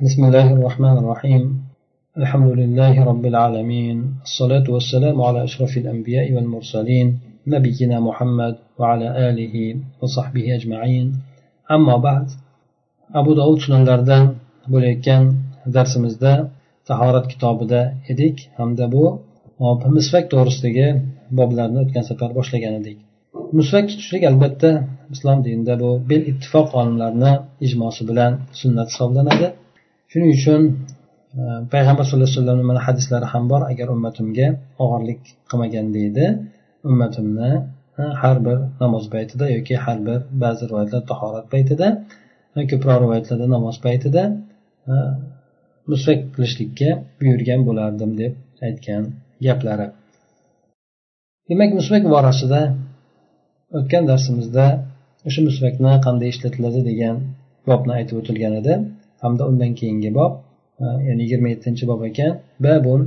بسم الله الرحمن الرحيم الحمد لله رب العالمين الصلاة والسلام على أشرف الأنبياء والمرسلين نبينا محمد وعلى آله وصحبه أجمعين أما بعد أبو داود sunanlardan bo'layotgan darsimizda tahorat kitobida edik hamda bu misvak to'g'risidagi boblarni o'tgan safar boshlagan edik musvak tutishlik albatta islom dinida bu bel ittifoq olimlarni ijmosi bilan sunnat hisoblanadi Shuning uchun e, payg'ambar sallallohu alayhi vasallamni mana hadislari ham bor. Agar ummatimga og'irlik qilmagan deydi ummatimni e, har bir namoz paytida yoki har bir ba'zi rivoyatlar tahorat paytida ko'proq rivoyatlarda namoz paytida e, musvak qilishlikka buyurgan bo'lardim deb aytgan gaplari. Demak musvak borasida o'tgan darsimizda o'sha musvakni qanday ishlatiladi degan bobni aytib o'tilgan edi. hamda undan keyingi bob e, ya'ni yigirma yettinchi bob ekan babun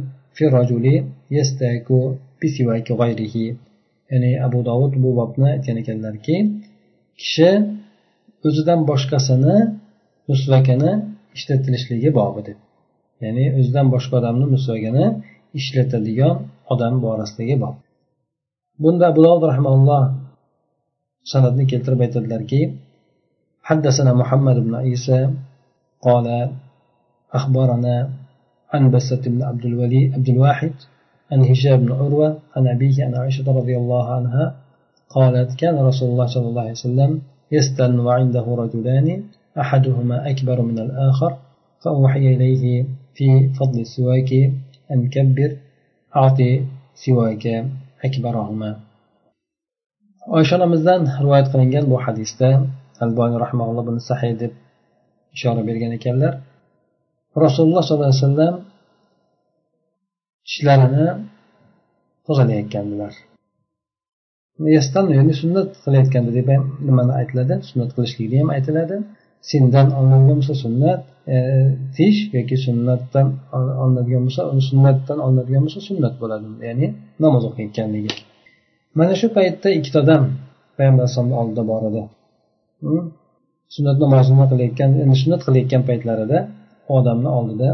ya'ni abu dovud bu bobni aytgan ekanlarki kishi o'zidan boshqasini musvakani ishlatilishligi bobi deb ya'ni o'zidan boshqa odamni musvagini ishlatadigan odam borasidagi bob bunda abu dovud rahmaulloh san'atni keltirib aytadilarki حدثنا محمد بن عيسى قال أخبرنا عن بسة بن عبد الولي عبد الواحد عن هشام بن عروة عن أبيه عن عائشة رضي الله عنها قالت كان رسول الله صلى الله عليه وسلم يستن وعنده رجلان أحدهما أكبر من الآخر فأوحي إليه في فضل السواك أن كبر أعطي سواك أكبرهما. Oysha onamizdan rivoyat qilingan bu hadisda alboniy rahmaulloh buni sahiy deb ishora bergan ekanlar rasululloh sollallohu alayhi vasallam tishlarini tozalayotgandilar ya'ni sunnat qilayotganda deb ham nimani aytiladi? Sunnat qilishlikni ham aytiladi. Sendan olinadigan bo'lsa sunnat e, tish yoki sunnatdan olinadigan bo'lsa uni sunnatdan olinadigan bo'lsa sunnat bo'ladi. Ya'ni namoz o'qiyotganligi. Mana shu paytda ikkita odam payg'ambar alayhisalomni oldida bor edi sunnat namozini qilayotgan endi sunnat qilayotgan paytlarida odamni oldida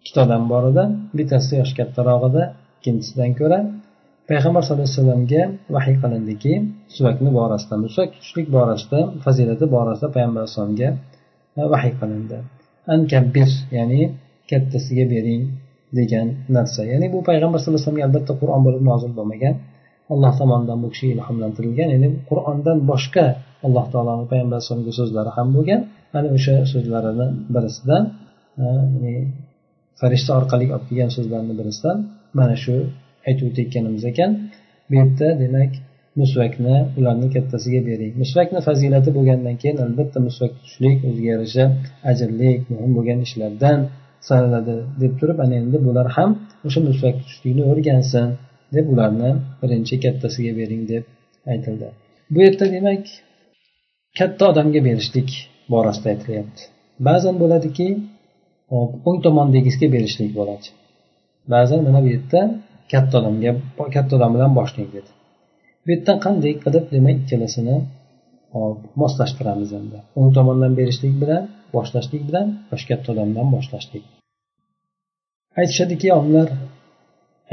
ikkita odam bor edi bittasi yoshi kattaroq edi ikkinchisidan ko'ra payg'ambar sallallohu alayhi vasallamga vahiy qilindiki suvakni borasida musak tutishlik borasida fazilati borasida payg'ambar alayhisalomga e, vahiy qilindi. Ankabbir ya'ni kattasiga bering degan narsa. Ya'ni bu payg'ambar sallallohu alayhi vasallamga albatta qur'on bo'lib nozil bo'lmagan alloh tomonidan bu kishi ilhomlantirilgan. Ya'ni qur'ondan boshqa alloh taoloni payg'ambar alayhisalomga so'zlari ham bo'lgan. Mana o'sha so'zlarini birisidan e, ya'ni farishta orqali olib kelgan so'zlarni birisidan mana shu aytib o'tayotganimiz ekan. Bu yerda demak musvakni ularni kattasiga bering. Musvakni fazilati bo'lgandan keyin albatta musvak tutishlik o'ziga yarasha ajrli muhim bo'lgan ishlardan sanaladi deb turib ana endi bular ham o'sha musvak tutishlikni o'rgansin. Deb ularni birinchi kattasiga bering deb aytildi. Bu yerda demak katta odamga berishlik borasida aytilyapti. Ba'zan bo'ladiki o'ng tomondagisiga berishlik bo'ladi. Ba'zan mana bu yerda katta odamga katta odam bilan boshlang dedi. Bu yerdan qanday qilib demak ikkalasini moslashtiramiz endi. O'ng tomondan berishlik bilan boshlashlik bilan yosh katta odamdan boshlashlik. Aytishadiki olimlar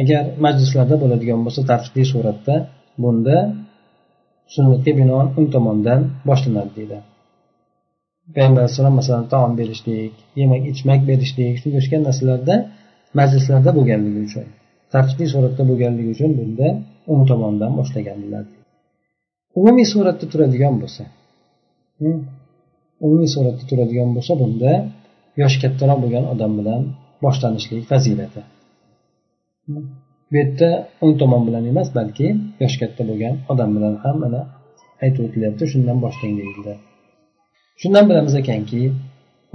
agar majlislarda bo'ladigan bo'lsa tartibli suratda bunda sunnatga binoan o'ng tomondan boshlanadi deydi. Payg'ambar alayhissalom masalan taom berishlik yemak ichmak berishlik shunga o'xshagan narsalarda majlislarda bo'lganligi uchun tartibli suratda bo'lganligi uchun bunda o'ng tomondan boshlaganlar umumiy suratda turadigan bo'lsa umumiy suratda turadigan bo'lsa bunda yoshi kattaroq bo'lgan odam bilan boshlanishlik fazilati. Bu yerda o'ng tomon bilan emas balki yoshi katta bo'lgan odam bilan ham mana aytib o'tilyapti shundan boshlang deyildi. Shundan bilamiz ekanki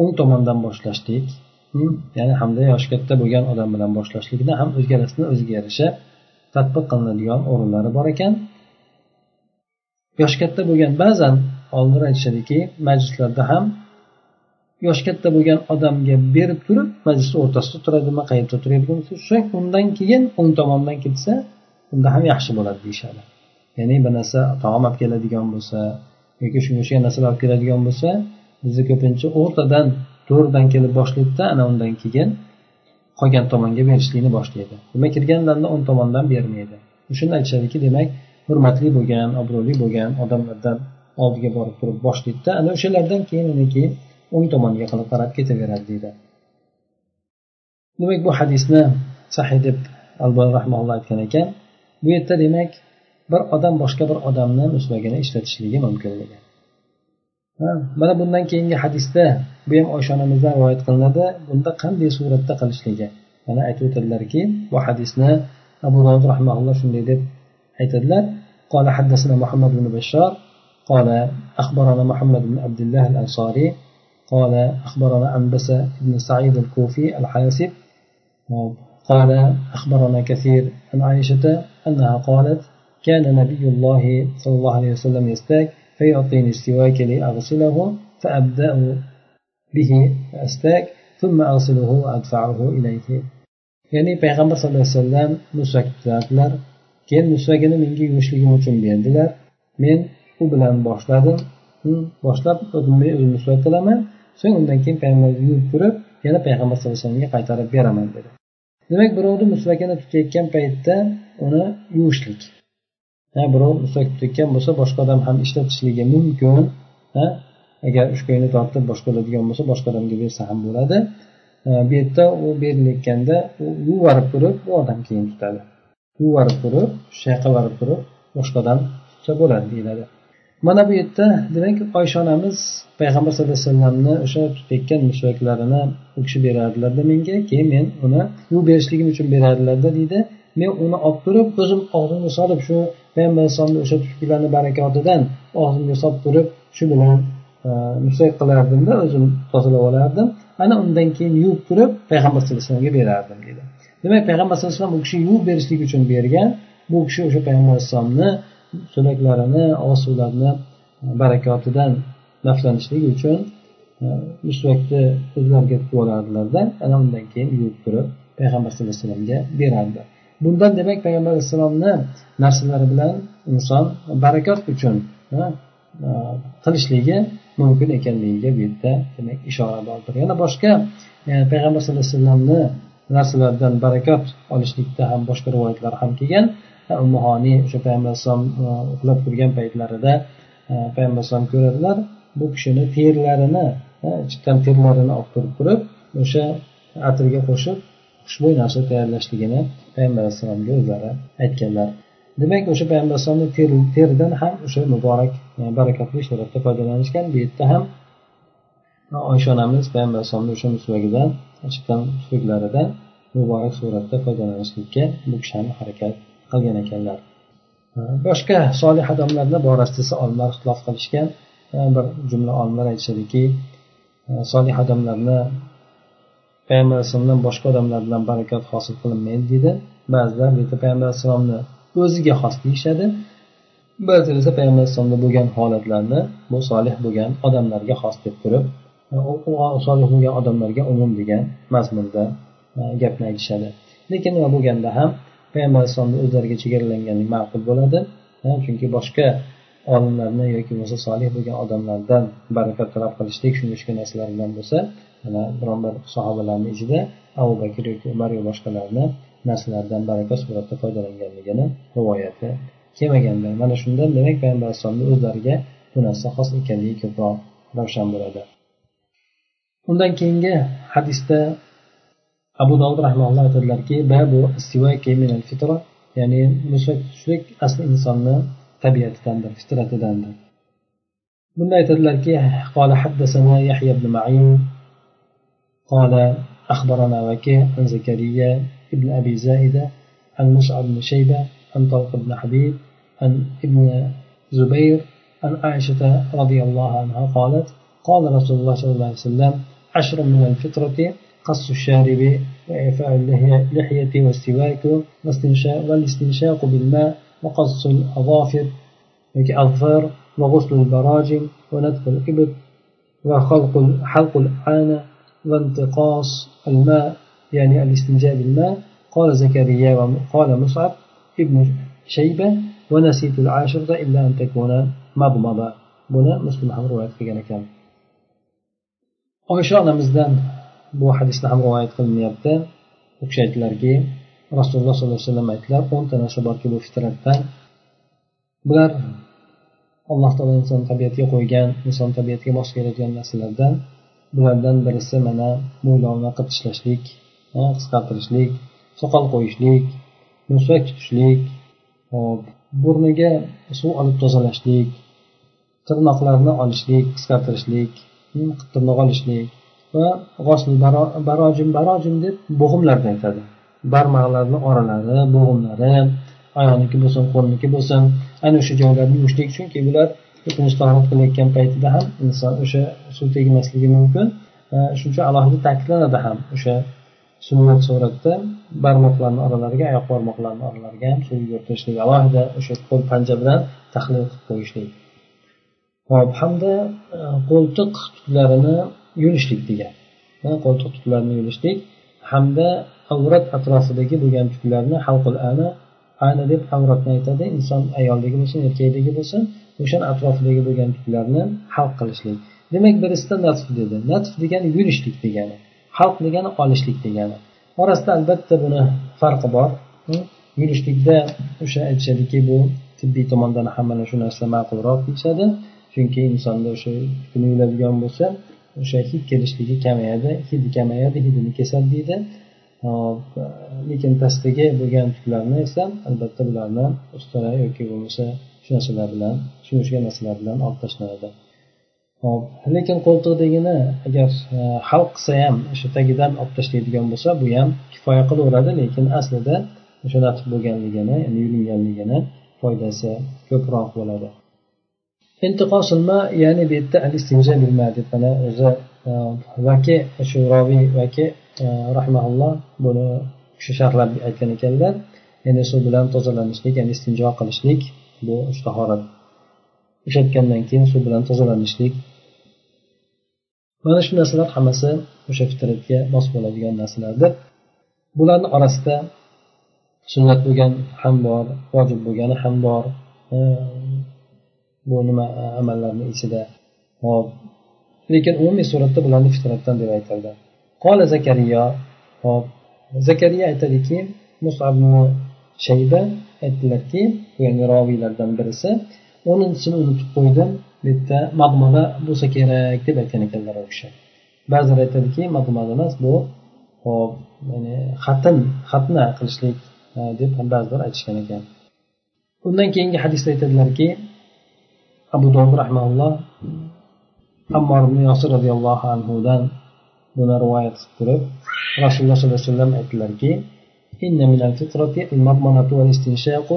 o'ng tomondan boshlashlik hmm, ya'ni hamda yoshi katta bo'lgan odam bilan boshlashlikni ham o'zgarasini o'ziga yarasha tadbiq qilinadigan o'rinlari bor ekan. Yoshi katta bo'lgan ba'zan oldinlar aytishadiki majlislarda ham yoshi katta bo'lgan odamga berib turib majlisni o'rtasida turadimi qayerda turadigan bo'lsa so'ng undan keyin o'ng tomondan ketsa unda ham yaxshi bo'ladi deyishadi. Ya'ni bir narsa taom olib keladigan bo'lsa yoki shunga o'xshagan narsalar olib keladigan bo'lsa bizda ko'pincha o'rtadan to'rdan kelib boshlaydida ana undan keyin qolgan tomonga berishlikni boshlaydi. Demak kirganlarni o'ng tomondan bermaydi. Shunda aytishadiki demak hurmatli bo'lgan obro'li bo'lgan odamlardan oldiga borib turib boshlaydida ana o'shalardan keyin undan keyin o'ng tomoniga qilib qarab ketaveradi deydi demak bu hadisni sahiy deb albon rahmaulloh aytgan ekan bu yerda demak bir odam boshqa bir odamni musvagini ishlatishligi mumkinligi mana bundan keyingi hadisda bu ham oysha onamizdan rivoyat qilinadi bunda qanday suratda qilishligi mana aytib o'tadilarki bu hadisni abu dovud rahmaulloh shunday deb aytadilar قال حدثنا محمد بن بشار قال أخبرنا محمد بن عبد الله الأنصاري قال أخبرنا أنبسة بن سعيد الكوفي الحاسب قال أخبرنا كثير عن عائشة أنها قالت كان نبي الله صلى الله عليه وسلم يستاك فيعطيني السواك لأغسله فأبدأ به أستاك ثم أغسله وأدفعه إليه ya'ni payg'ambar sallallohu alayhi vasallam musvak tutardilar keyin musvagini menga yuvishligim uchun berdilar men u bilan boshladim boshlab o'zimni o'zim musvak qilaman so'ng undan keyin payg'ambar yuvib ko'rib yana payg'ambar sallallohu alayhi vasallamga qaytarib beraman dedi. Demak birovni musvakini tutayotgan paytda uni yuvishlik. Birov musvak tutayotgan bo'lsa boshqa odam ham ishlatishligi mumkin. Agar ushkayni tortib boshqaradigan bo'lsa boshqa odamga bersa ham bo'ladi. Bu yerda u berilayotganda u yuvarib turib bu odam keyin tutadi. Yuvarib turib shu yoqqa borib turib boshqa odam tutsa bo'ladi deyiladi. Mana bu yerda demak oysha onamiz payg'ambar sallallohu alayhi vasallamni o'sha tutayotgan mushaklarini u kishi berardilarda menga. Keyin men uni u berishligim uchun berardilarda deydi. Men uni olib turib o'zim og'zimga solib shu payg'ambar alayhisalomni o'sha tushuklarni barakotidan og'zimga solib turib shu bilan e, musvak qilardimda o'zim tozalab olardim. Ana undan keyin yuvib turib payg'ambar sallallohu alayhi vasallamga berardim deydi. Demak payg'ambar sallallohu alayhi vasallam u kishi yuvib berishlik uchun bergan. Bu kishi o'sha payg'ambar alayhissalomni so'laklarini og'iz barakotidan naflanishlik uchun e, misvakni o'zlariga tutib olardilarda ana undan keyin yuvib turib payg'ambar sallallohu alayhi vasallamga berardi. Bundan demak payg'ambar alayhissalomni narsalari bilan inson barakot uchun e, qilishligi mumkin ekanligiga bu yerda demak ishora bordir yana boshqa e, payg'ambar sallallohu alayhi vasallamni narsalardan barakot olishlikda ham boshqa rivoyatlar ham kelgan. Ummuhoniy o'sha payg'ambar alayhissalom e, uxlab turgan paytlarida e, payg'ambar alayhisalom ko'radilar bu kishini terlarini e, chiqqan terlarini olib turib turib o'sha atirga qo'shib xushbo'y narsa tayyorlashligini payg'ambar alayhissalomga o'zlari aytganlar. Demak o'sha payg'ambar alayhissalomni teridan ham o'sha muborak barakatli suratda foydalanishgan bu yerda ham oysha onamiz payg'ambar alayhisalomni o'sha musvagidan chiqqan suyaklaridan muborak suratda foydalanishlikka bu kishi ham harakat qilgan ekanlar. Boshqa solih odamlarni borasida esa olimlar ixtilof qilishgan bir jumla olimlar aytishadiki solih odamlarni payg'ambar alayhissalomdan boshqa odamlar bilan barakat hosil qilinmaydi deydi ba'zilar bu yerda payg'ambar alayhissalomni o'ziga xos deyishadi. Ba'zilar esa payg'ambar alayhissalomda bo'lgan holatlarni bu solih bo'lgan odamlarga xos deb turib solih bo'lgan odamlarga umum degan mazmunda gapni aytishadi. Lekin nima bo'lganda ham payg'ambar alayhissalomni o'zlariga chegaralangani ma'qul bo'ladi. Chunki boshqa olimlarni yoki bo'lmasa solih bo'lgan odamlardan barakat talab qilishlik shunga o'xshagan narsalar bilan bo'lsa mana biron bir sahobalarni ichida abu bakr yoki umar yo boshqalarni narsalardan baraka suratda foydalanganligini rivoyati kelmaganlar mana shundan demak payg'ambar alayhissalomni o'zlariga bu narsa xos ekanligi ko'proq ravshan bo'ladi. Undan keyingi hadisda abu dovud rahmaulloh aytadilarki babu ya'ni musvak tutishlik asli insonni tabiatidandir fitratidandir. Bunda aytadilarki قال حدثنا يحيى بن معين قال أخبرنا وكيع عن زكريا بن أبي زائدة عن مصعب بن شيبة عن طلق بن حبيب عن ابن زبير عن عائشة رضي الله عنها قالت قال رسول الله صلى الله عليه وسلم عشر من الفطرة قص الشارب وإعفاء اللحية والسواك والاستنشاق بالماء وقص الأظافر الأظفار وغسل البراجم ونتف الإبط وخلق حلق العانة وانتقاص الماء يعني الاستنجاء بالماء. قال زكريا وقال مصعب ابن شيبة ونسيت العاشرة إلا أن تكون مضمضة. بنا مسلم هم رواية في كان oysha onamizdan bu hadisda ham rivoyat qilinyapti. U kishi aytdilarki rasululloh sollallohu alayhi vasallam aytdilar o'nta narsa borki bu fitratdan bular alloh taolo inson tabiatiga qo'ygan inson tabiatiga mos keladigan narsalardan bulardan birisi mana mo'ylovni qirtishlashlik qisqartirishlik soqol qo'yishlik musvak tutishlik hop burniga suv olib tozalashlik tirnoqlarni olishlik qisqartirishlik hmm, tirnoq olishlik va g'osli barojim barojim deb bo'g'imlarni aytadi. Barmoqlarni oralari bo'g'imlari oyoqniki bo'lsin qo'lniki bo'lsin. Ana o'sha joylarni yuvishlik chunki bular o'tinish tahorat qilayotgan paytida ham inson o'sha suv tegmasligi mumkin. Shuning uchun alohida ta'kidlanadi ham o'sha sunnat suratda barmoqlarni oralariga oyoq barmoqlarini oralariga ham suv yugurtirishlik alohida o'sha qo'l panja bilan tahlil qilib qo'yishlik. Hop hamda e, qo'ltiq tutlarini yulishlik degan. Qo'ltiq tutlarini yulishlik hamda avrat atrofidagi bo'lgan tuklarni halqul ana ana deb avratni aytadi. Inson ayoldagi bo'lsin erkakdagi bo'lsin o'shani atrofidagi bo'lgan tuklarni halq qilishlik. Demak birisida natf dedi. Natf degani yulishlik degani halq degani olishlik degani. Orasida albatta buni farqi bor. Yurishlikda o'sha aytishadiki bu tibbiy tomondan ham mana shu narsa ma'qulroq deyishadi. Chunki insonda o'sha kuni yuladigan bo'lsa o'sha hid kelishligi kamayadi hidi kamayadi hidini kesadi deydi. Lekin pastdagi bo'lgan tuklarni esa albatta bularni ustara yoki bo'lmasa shu narsalar bilan shunga o'xshagan narsalar bilan olib tashlanadi. Hop lekin qo'ltiqdagini agar hal qilsa ham o'sha tagidan olib tashlaydigan bo'lsa bu ham kifoya qilaveradi lekin aslida o'sha natib bo'lganligini ya'ni yulinganligini foydasi ko'proq bo'ladi. Intiqosilma ya'ni bu yerda al istinja bilma deb mana o'zi e, vaki shu roviy vaki e, rahmaulloh buni shu sharhlab aytgan ekanlar. Ya'ni suv bilan tozalanishlik ya'ni istinjo qilishlik bu tahorat ishlatgandan keyin suv bilan tozalanishlik. Mana shu narsalar hammasi o'sha fitratga mos bo'ladigan narsalardir. Bularni orasida sunnat bo'lgan ham bor vojib bo'lgani ham bor e, bu nima e, amallarni ichida. Hop lekin umumiy suratda bularni fitratdan deb aytildi qola zakariya hop zakariya aytadiki musab shayba aytdilarki ya'ni roviylardan birisi o'ninchisini unutib qo'ydim. Bu yerda madmada bo'lsa kerak deb aytgan ekanlar u kishi. Ba'zilar aytadiki madmada emas bu hop ya'ni xatn xatna qilishlik e, deb ba'zilar aytishgan ekan. Undan keyingi hadisda aytadilarki abu dovud rahmaulloh ammor ibn yosir roziyallohu anhudan buni rivoyat qilib turib rasululloh sollallohu alayhi vasallam aytdilarki إن من الفطرة المضمنة والاستنشاق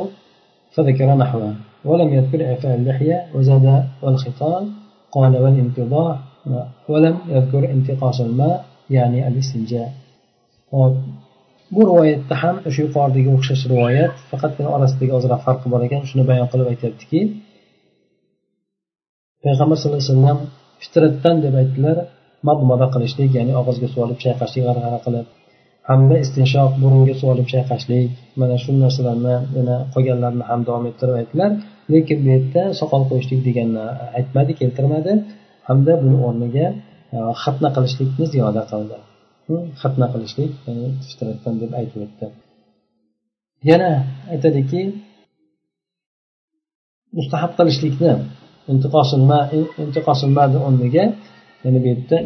فذكر نحوه ولم يذكر إعفاء اللحية وزاد والختان قال والانتضاح ولم يذكر انتقاص الماء يعني الاستنجاء bu rivoyatda ham o'sha yuqoridagi o'xshash rivoyat faqatgina orasidagi ozroq farqi bor ekan shuni bayon qilib aytyaptiki payg'ambar sallallohu alayhi vasallam fitratdan deb aytdilar mabmada qilishlik ya'ni og'izga suv olib chayqashlik g'arg'ara qilib hamda istinshoq burunga suv olib chayqashlik mana shu narsalarni yana qolganlarini ham davom ettirib aytdilar lekin bu yerda soqol qo'yishlik deganni aytmadi keltirmadi hamda buni o'rniga e, xatna qilishlikni ziyoda qildi. Hm, xatna qilishlik ya'ni fitratdan deb aytib o'tdi. Yana aytadiki mustahab qilishlikni intiqosilmani o'rniga yana bu yerda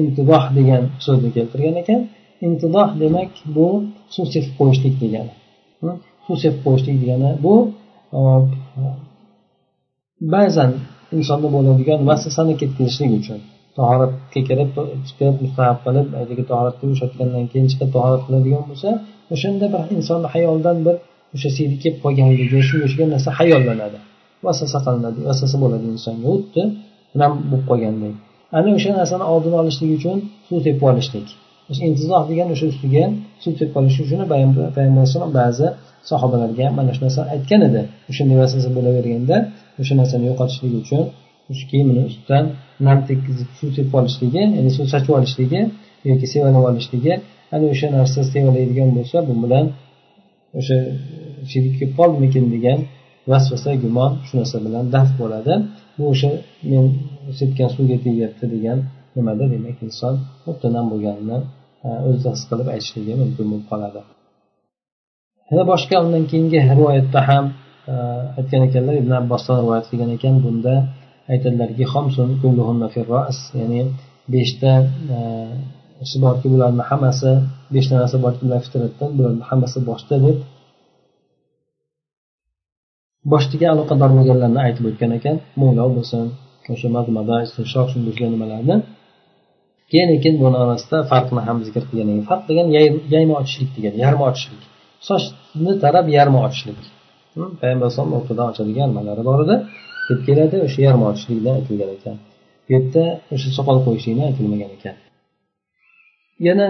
intiboh degan so'zni keltirgan ekan. Intidoh demak bu suv sepib qo'yishlik degani. Hm? Suv sepib qo'yishlik degani bu ba'zan insonda bo'ladigan vasvasani ketkazishlik uchun. Tahoratga kirib chiqib mustahab qilib haligi tahoratga ushatgandan keyin chiqib tahorat qiladigan bo'lsa o'shanda bir insonni hayoldan bir o'sha siydi kelib qolganligi shunga o'xshagan narsa hayollanadi. Vasvasa qilinadi vasvasa bo'ladi insonga xuddi nam bo'lib qolganday. Ana o'sha narsani oldini olishlik uchun suv sepib olishlik. Intizoh degan o'sha ustiga suv sepib olish uchun payg'ambar alayhisalom ba'zi sahobalarga mana shu narsani aytgan edi. O'shanday vasvasa bo'laverganda o'sha narsani yo'qotishlik uchun o'sha kiyimini ustidan nam tekkizib suv sepib olishligi ya'ni suv sachib olishligi yoki sevalab olishligi ana o'sha narsa sevalaydigan bo'lsa bu bilan o'sha kelib qoldimikin degan vasvasa gumon shu narsa bilan daf bo'ladi. Bu o'sha men sepgan suvga tegyapti degan nimada demak inson mubtadam bo'lganini e, o'zida his qilib aytishligi mumkin bo'lib qoladi. Yana boshqa undan keyingi rivoyatda ham e, aytgan ekanlar ibn abbosdan rivoyat qilgan ekan bunda aytadilarki ya'ni beshta e, borki bularni hammasi beshta narsa borki bular fitratdan bularni hammasi boshda deb boshiga aloqador bo'lganlarni aytib o'tgan ekan mo'ylov bo'lsin o'sha mazmada istinshoq shunday nimalarni. Keyin keyin buni orasida farqni ham zikr qilgan ekan. Farq degan yayma ochishlik degan yarmi ochishlik. Sochni tarab yarmi ochishlik. Hm, Payg'ambar alayhisalom o'rtadan ochadigan nimalari bor edi. Deb keladi o'sha yarmi ochishlikdan aytilgan ekan. Bu yerda o'sha soqol qo'yishlikni aytilmagan ekan. Yana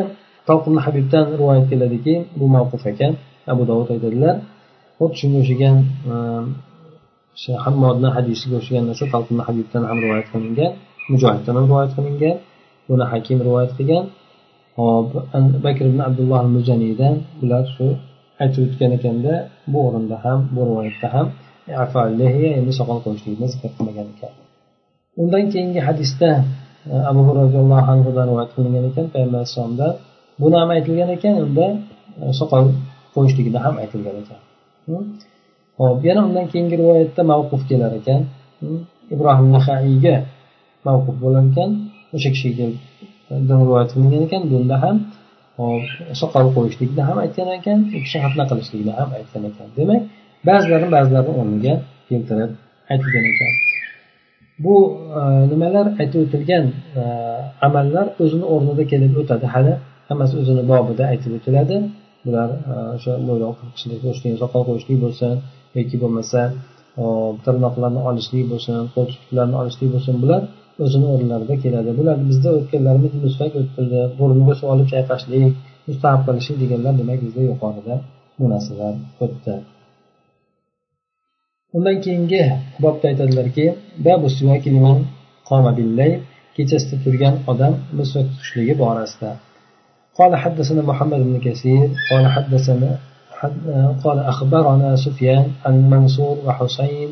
toqibni habibdan rivoyat keladiki bu mavquf ekan. Abu dovud aytadilar xuddi shunga o'xshagan ehm, hammodni hadisiga o'xshagan narsa talqinni habibdan ham rivoyat qilingan mujohiddan ham rivoyat qilingan buni hakim rivoyat qilgan. Hop bakr ibn abdulloh mujaniydan bular shu aytib o'tgan ekanda bu o'rinda ham bu rivoyatda ham endi soqol qo'yishlikni zikr qilmagan ekan. Undan keyingi hadisda e, abu roziyallohu anhudan rivoyat qilingan ekan payg'ambar alayhissalomdan buni ham aytilgan ekan unda e, soqol qo'yishligida ham aytilgan ekan. Ho'p yana undan keyingi rivoyatda mavquf kelar ekan. Ibrohim nahaiyga mavquf bo'lar ekan. O'sha kishiga rivoyat qilingan ekan. Bunda ham hop soqol qo'yishlikni ham aytgan ekan. U kishi xatna qilishlikni ham aytgan ekan. Demak ba'zilarini ba'zilarini o'rniga keltirib aytilgan ekan. Bu e, nimalar aytib o'tilgan e, amallar o'zini o'rnida kelib o'tadi. Hali hammasi o'zini bobida aytib o'tiladi. Bular e, o'sha mo'ylov qirqishlik qo'shishlik soqol qo'yishlik bo'lsin yoki bo'lmasa tirnoqlarni olishlik bo'lsin qo'l tutlarni olishlik bo'lsin bular o'zini o'rinlarida keladi. Bular bizda o'tganlarimiz musfak o'ttirdi burniga suv olib chayqashlik mustahab qilishlik deganlar demak bizda yuqorida bu narsalar o'tdi. Undan keyingi bobda aytadilarki kechasida turgan odam misvak tutishligi borasida. قال حدثنا محمد بن كثير قال حدثنا قال أخبرنا سفيان عن منصور وحسين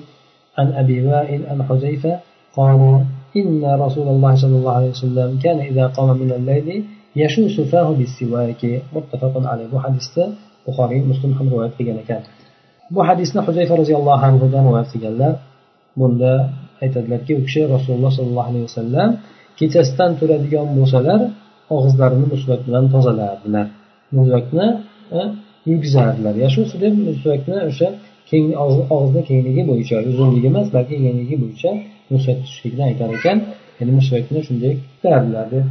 عن أبي وائل عن حذيفة قال إن رسول الله صلى الله عليه وسلم كان إذا قام من الليل يشوس فاه بالسواك متفق عليه bu hadisda buxoriy muslim ham rivoyat qilgan ekan bu hadisni huzayfa roziyallohu anhudan rivoyat qilganlar bunda aytadilarki u kishi rasululloh sollallohu alayhi vasallam kechasidan turadigan bo'lsalar og'izlarini musvak bilan tozalardilar. Musvakni yurgizardilar e, yurgizardilar yashusu deb musvakni o'sha keng og'izni kengligi bo'yicha uzunligi emas balki kengligi bo'yicha musvat tutishlikni aytar ekan. Ya'ni musvakni shunday tutardilar deb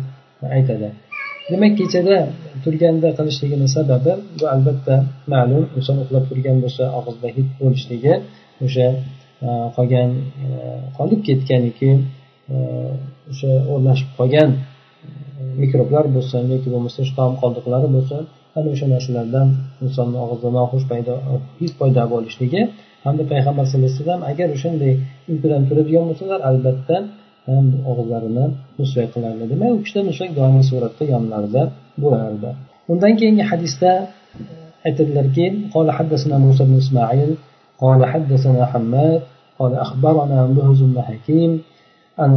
aytadi. Demak kechada turganda qilishligini sababi bu albatta ma'lum. Inson uxlab turgan bo'lsa og'izda hid bo'lishligi o'sha e, qolgan e, qolib ketgan yoki o'sha o'rnashib qolgan mikroblar bo'lsin yoki bo'lmasa shu taom qoldiqlari bo'lsin ana o'sha narsalardan insonni og'zida noxush paydo hid paydo bo'lishligi hamda payg'ambar sallallohu alayhi vasallam agar o'shanday uyqudan turadigan bo'lsalar albatta og'izlarini musvak qilardi demak u kishida musvak doimiy suratda yonlarida bo'lardi undan keyingi hadisda aytadilarki قال حدثنا موسى بن إسماعيل قال حدثنا حماد قال أخبرنا بهز بن حكيم عن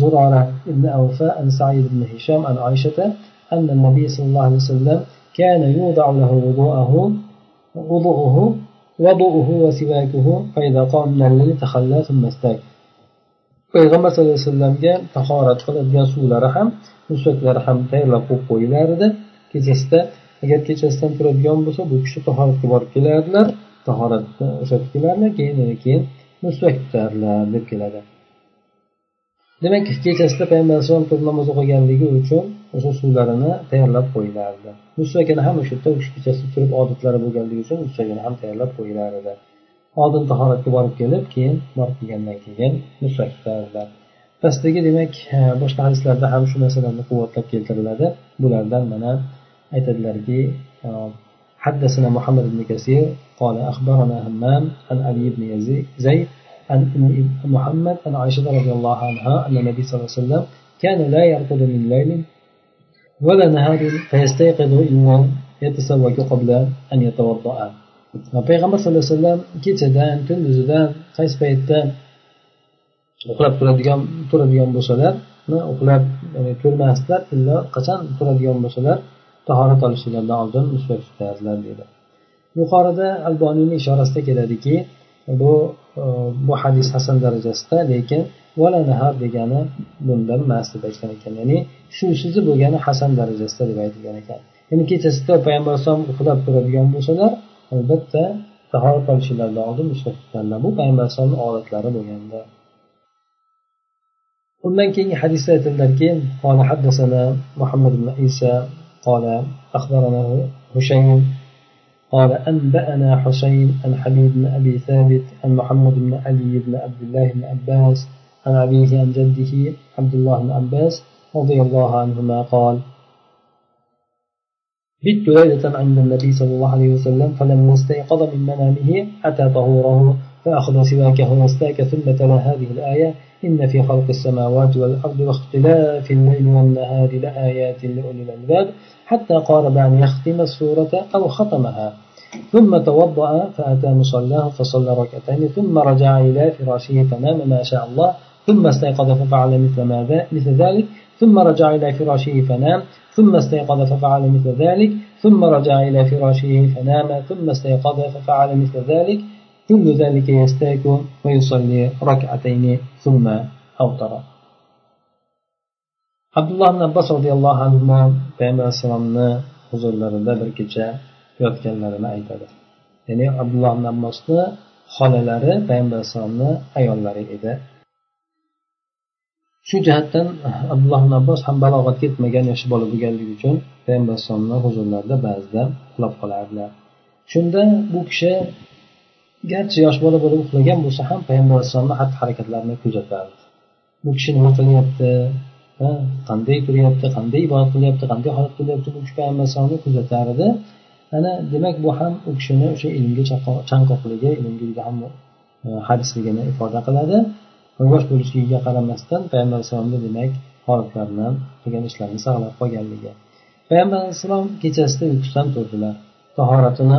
زرارة بن أوفاء عن سعيد بن هشام عن عائشة أن النبي صلى الله عليه وسلم كان يوضع له وضوءه وضوءه وضوءه وسواكه فإذا قام من الليل تخلى ثم استاك payg'ambar sallallohu alayhi vasallamga tahorat qiladigan suvlari ham musvaklari ham tayyorlab qo'yib qo'yilar edi kechasida agar kechasidan turadigan bo'lsa bu kishi tahoratga borib kelardilar tahoratni o'shatib kelardilar keyin keyin musvak tutardilar deb keladi demak kechasida payg'ambar alayhisalom turib namoz o'qiganligi uchun o'sha suvlarini tayyorlab qo'yilardi musvakini ham o'sha yerda u kishi kechasida turib odatlari bo'lganligi uchun musvakini ham tayyorlab qo'yilar edi oldin tahoratga borib kelib keyin borib kelgandan keyin musvak tutardilar pastdagi demak boshqa hadislarda ham shu narsalarni quvvatlab keltiriladi bulardan mana aytadilarki حدثنا محمد بن كثير قال أخبرنا همام عن علي بن زيد عن محمد عن عائشة رضي الله عنها أن النبي صلى الله عليه وسلم كان لا يرقد من ليل ولا نهار فيستيقظ إلا يتسوق قبل أن يتوضأ payg'ambar sallallohu alayhi vasallam kechadan kunduzidan qaysi paytda uxlab turadigan turadigan bo'lsalar uxlab turmasdilar illo qachon turadigan bo'lsalar tahorat olishlaridan oldin musvat tutardilar deydi yuqorida alboniyni ishorasida keladiki bu e, bu hadis hasan darajasida lekin vala nahar degani bundan emas deb aytgan ekan ya'ni shusizi bo'lgani hasan darajasida deb aytilgan ekan ya'ni kechasida payg'ambar alayhisalom uxlab turadigan bo'lsalar albatta tahorat olishlaridan oldin bu payg'ambar alayhisalomni odatlari bo'lganda undan keyingi hadisda aytildilarki قال حدثنا محمد بن عيسى قال أخبرنا هشيم قال أنبأنا حسين عن حبيب بن أبي ثابت عن محمد بن علي بن عبد الله بن عباس عن أبيه عن جده عبد الله بن عباس رضي الله عنهما قال بت ليلة عند النبي صلى الله عليه وسلم فلما استيقظ من منامه أتى طهوره فأخذ سواكه وأستاك ثم تلا هذه الآية إن في خلق السماوات والأرض واختلاف الليل والنهار لآيات لأولي الألباب حتى قارب أن يختم السورة أو ختمها. ثم توضأ فأتى مصلاه فصلى ركعتين ثم رجع إلى فراشه فنام ما شاء الله ثم استيقظ ففعل مثل, ما مثل ذلك ثم رجع إلى فراشه فنام ثم استيقظ ففعل مثل ذلك ثم رجع إلى فراشه فنام ثم استيقظ ففعل مثل ذلك. كل ذلك يستاك ويصلي ركعتين ثم أوتر abdulloh ibn abbos roziyallohu anhu payg'ambar alayhissalomni huzurlarida bir kecha yotganlarini aytadi ya'ni abdulloh ibn abbosni xolalari payg'ambar alayhissalomni ayollari edi shu jihatdan abdulloh ibn abbos ham balog'atga yetmagan yoshi bola bo'lganligi uchun payg'ambar alayhissalomni huzurlarida ba'zida uxlab qolardilar shunda bu kishi garchi yosh bola bo'lib uxlagan bo'lsa ham payg'ambar alayhissalomni xatti harakatlarini kuzatardi bu kishi nima qilyapti qanday turyapti qanday ibodat qilyapti qanday holat qilyapti bu kishi payg'ambar alayhissalomni kuzatar edi ana demak bu ham u kishini o'sha ilmga chanqoqligi ilmga juda ham e, hadisligini ifoda qiladi. Yosh bo'lishligiga qaramasdan payg'ambar alayhissalomni demak holatlarini qilgan ishlarini saqlab qolganligi. Payg'ambar alayhissalom kechasida uyqusidan turdilar. Tahoratini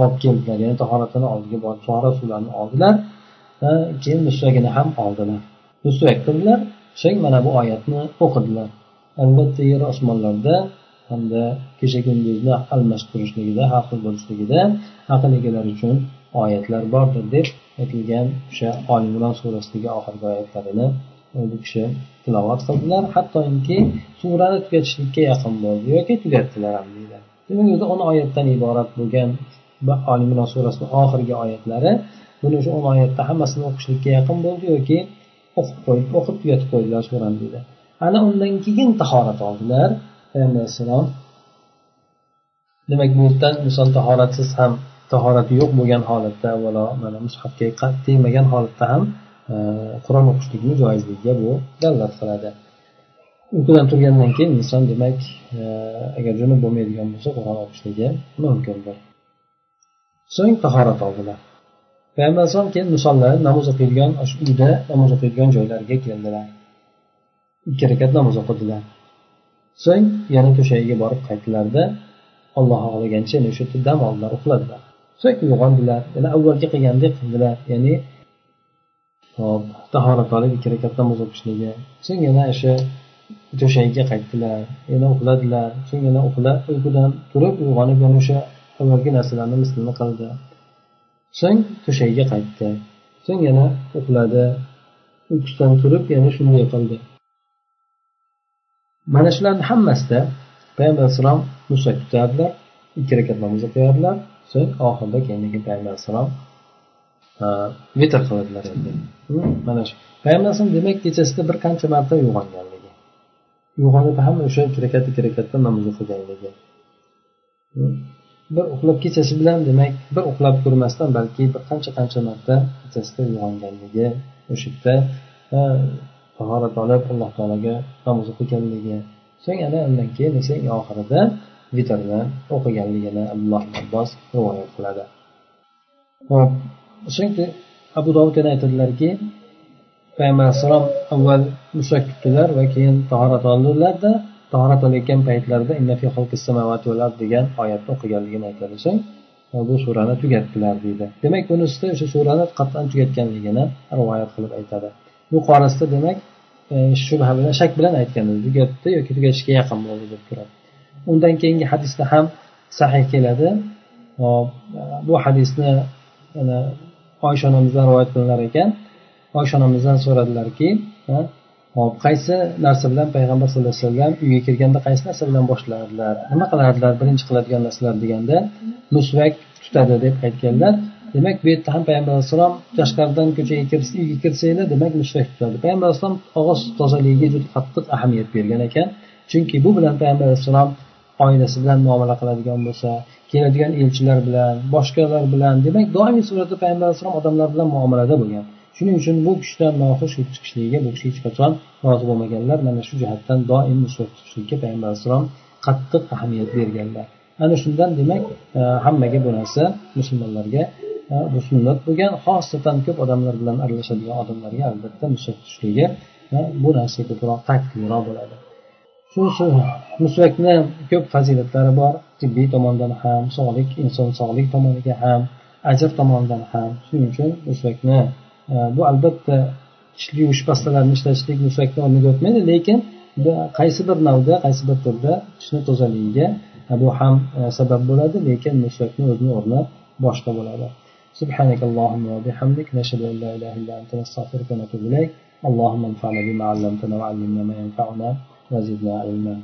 olib keldilar. Ya'ni tahoratini oldiga borib tahorat suvlarini oldilar keyin musvagini ham oldilar. Musvak qildilar. So'ng mana bu oyatni o'qidilar. Albatta yer osmonlarda hamda kecha kunduzni almashib turishligida har xil bo'lishligida aql egalari uchun oyatlar bordir deb aytilgan o'sha olimron surasidagi oxirgi oyatlarini bu kishi tilovat qildilar. Hattoki surani tugatishlikka yaqin bo'ldi yoki tugatdilar ham deyiladi. Demak o'zi o'n oyatdan iborat bo'lgan olimron surasini oxirgi oyatlari. Buni o'sha o'n oyatda hammasini o'qishlikka yaqin bo'ldi yoki o'qib qo'yib o'qib tugatib qo'ydilar surani deydi ana undan keyin tahorat oldilar. Payg'ambar alayhissalom demak bu yerda inson tahoratsiz ham tahorati yo'q bo'lgan holatda avvalo mana mushafga tegmagan holatda ham qur'on o'qishlikni joizligiga bu dalolat qiladi. Uyqudan turgandan keyin inson demak e, agar junub bo'lmaydigan bo'lsa qur'on o'qishligi mumkindir so'ng tahorat oldilar. Payg'ambar alayhisalom keyin musollar namoz o'qiydigan uyda namoz o'qiydigan joylariga keldilar. Ikki rakat namoz o'qidilar so'ng yana to'shagiga borib qaytdilarda alloh xohlagancha yana o'sha yerda dam oldilar uxladilar. So'ng uyg'ondilar yana avvalgi qilgandek qildilar ya'ni hop tahorat olib ikki rakat namoz o'qishligi. So'ng yana o'sha to'shagiga qaytdilar yana uxladilar. So'ng yana uxlab uyqudan turib uyg'onib yana o'sha avvalgi narsalarni mislini qildi. So'ng to'shagiga qaytdi. So'ng yana uxladi uyqusidan turib yana shunday qildi. Mana shularni hammasida payg'ambar alayhissalom musak tutardilar ikki rakat namoz o'qiyardilar so'ng oxirida keyin payg'ambar alayhissalom vitr qiladilar endi. Mana shu payg'ambar alayhisalom demak kechasida bir qancha marta uyg'ongan uyg'onib ham o'sha kirakati kirakatda namoz o'qiganligi. Bir uxlab kechasi bilan demak bir uxlab ko'rmasdan balki bir qancha qancha marta kechasida uyg'onganligi o'sha yerda tahorat olib alloh taologa namoz o'qiganligi. So'ng ana undan keyin esa eng oxirida vitrni o'qiganligini abdulloh abbos rivoyat qiladi. Hop so'ng abu dovud yana aytadilarki payg'ambar alayhissalom avval mushak tutdilar va keyin tahorat oldilarda tahorat olayotgan paytlarida degan oyatni o'qiganligini aytadi. So'ng bu surani tugatdilar deydi. Demak bunisida o'sha surani qat'an tugatganligini rivoyat qilib aytadi. Yuqorisida demak e, shubha bilan shak bilan aytgan tugatdi yoki tugatishga yaqin bo'ldi deb turadi. Undan keyingi hadisda ham sahih keladi. Bu hadisni oysha onamizdan rivoyat qilinar ekan. Oysha onamizdan so'radilarki hop qaysi narsa bilan payg'ambar sallallohu alayhi vasallam uyga kirganda qaysi narsa bilan boshlardilar? Nima qilardilar birinchi qiladigan narsalar? deganda musvak tutadi deb aytganlar. Demak bu yerda ham payg'ambar alayhissalom tashqaridan ko'chaga kirsa uyga kirsanglar demak musvak tutadi payg'ambar alayhissalom og'iz tozaligiga juda qattiq ahamiyat bergan ekan. Chunki bu bilan payg'ambar alayhissalom oilasi bilan muomala qiladigan bo'lsa keladigan elchilar bilan boshqalar bilan demak doimiy suratda payg'ambar alayhissalom odamlar bilan muomalada bo'lgan. Shuning uchun bu kishidan noxush chiqishligiga bu kishi hech qachon rozi bo'lmaganlar. Mana shu jihatdan doim musvat tutishlikka payg'ambar alayhissalom qattiq ahamiyat berganlar. Ana shundan demak e, hammaga bu narsa musulmonlarga e, bu sunnat bo'lgan xosatan ko'p odamlar bilan aralashadigan odamlarga albatta musvat tutishligi e, bu narsa ko'proq taqliroq bo'ladi. Shu musvakni ko'p fazilatlari bor. Tibbiy tomondan ham sog'lik inson sog'lik tomoniga ham ajr tomonidan ham. Shuning uchun musvakni bu albatta tishli yuvish pastalarini ishlatishlik musvakni o'rniga o'tmaydi lekin qaysi bir navda qaysi bir turda tishni tozaligiga bu ham sabab bo'ladi lekin musvakni o'zini o'rni boshqa bo'ladi سبحانك اللهم وبحمدك نشهد ان لا اله الا انت نستغفرك ونتوب اليك اللهم انفعنا بما علمتنا وعلمنا ما ينفعنا وزدنا علما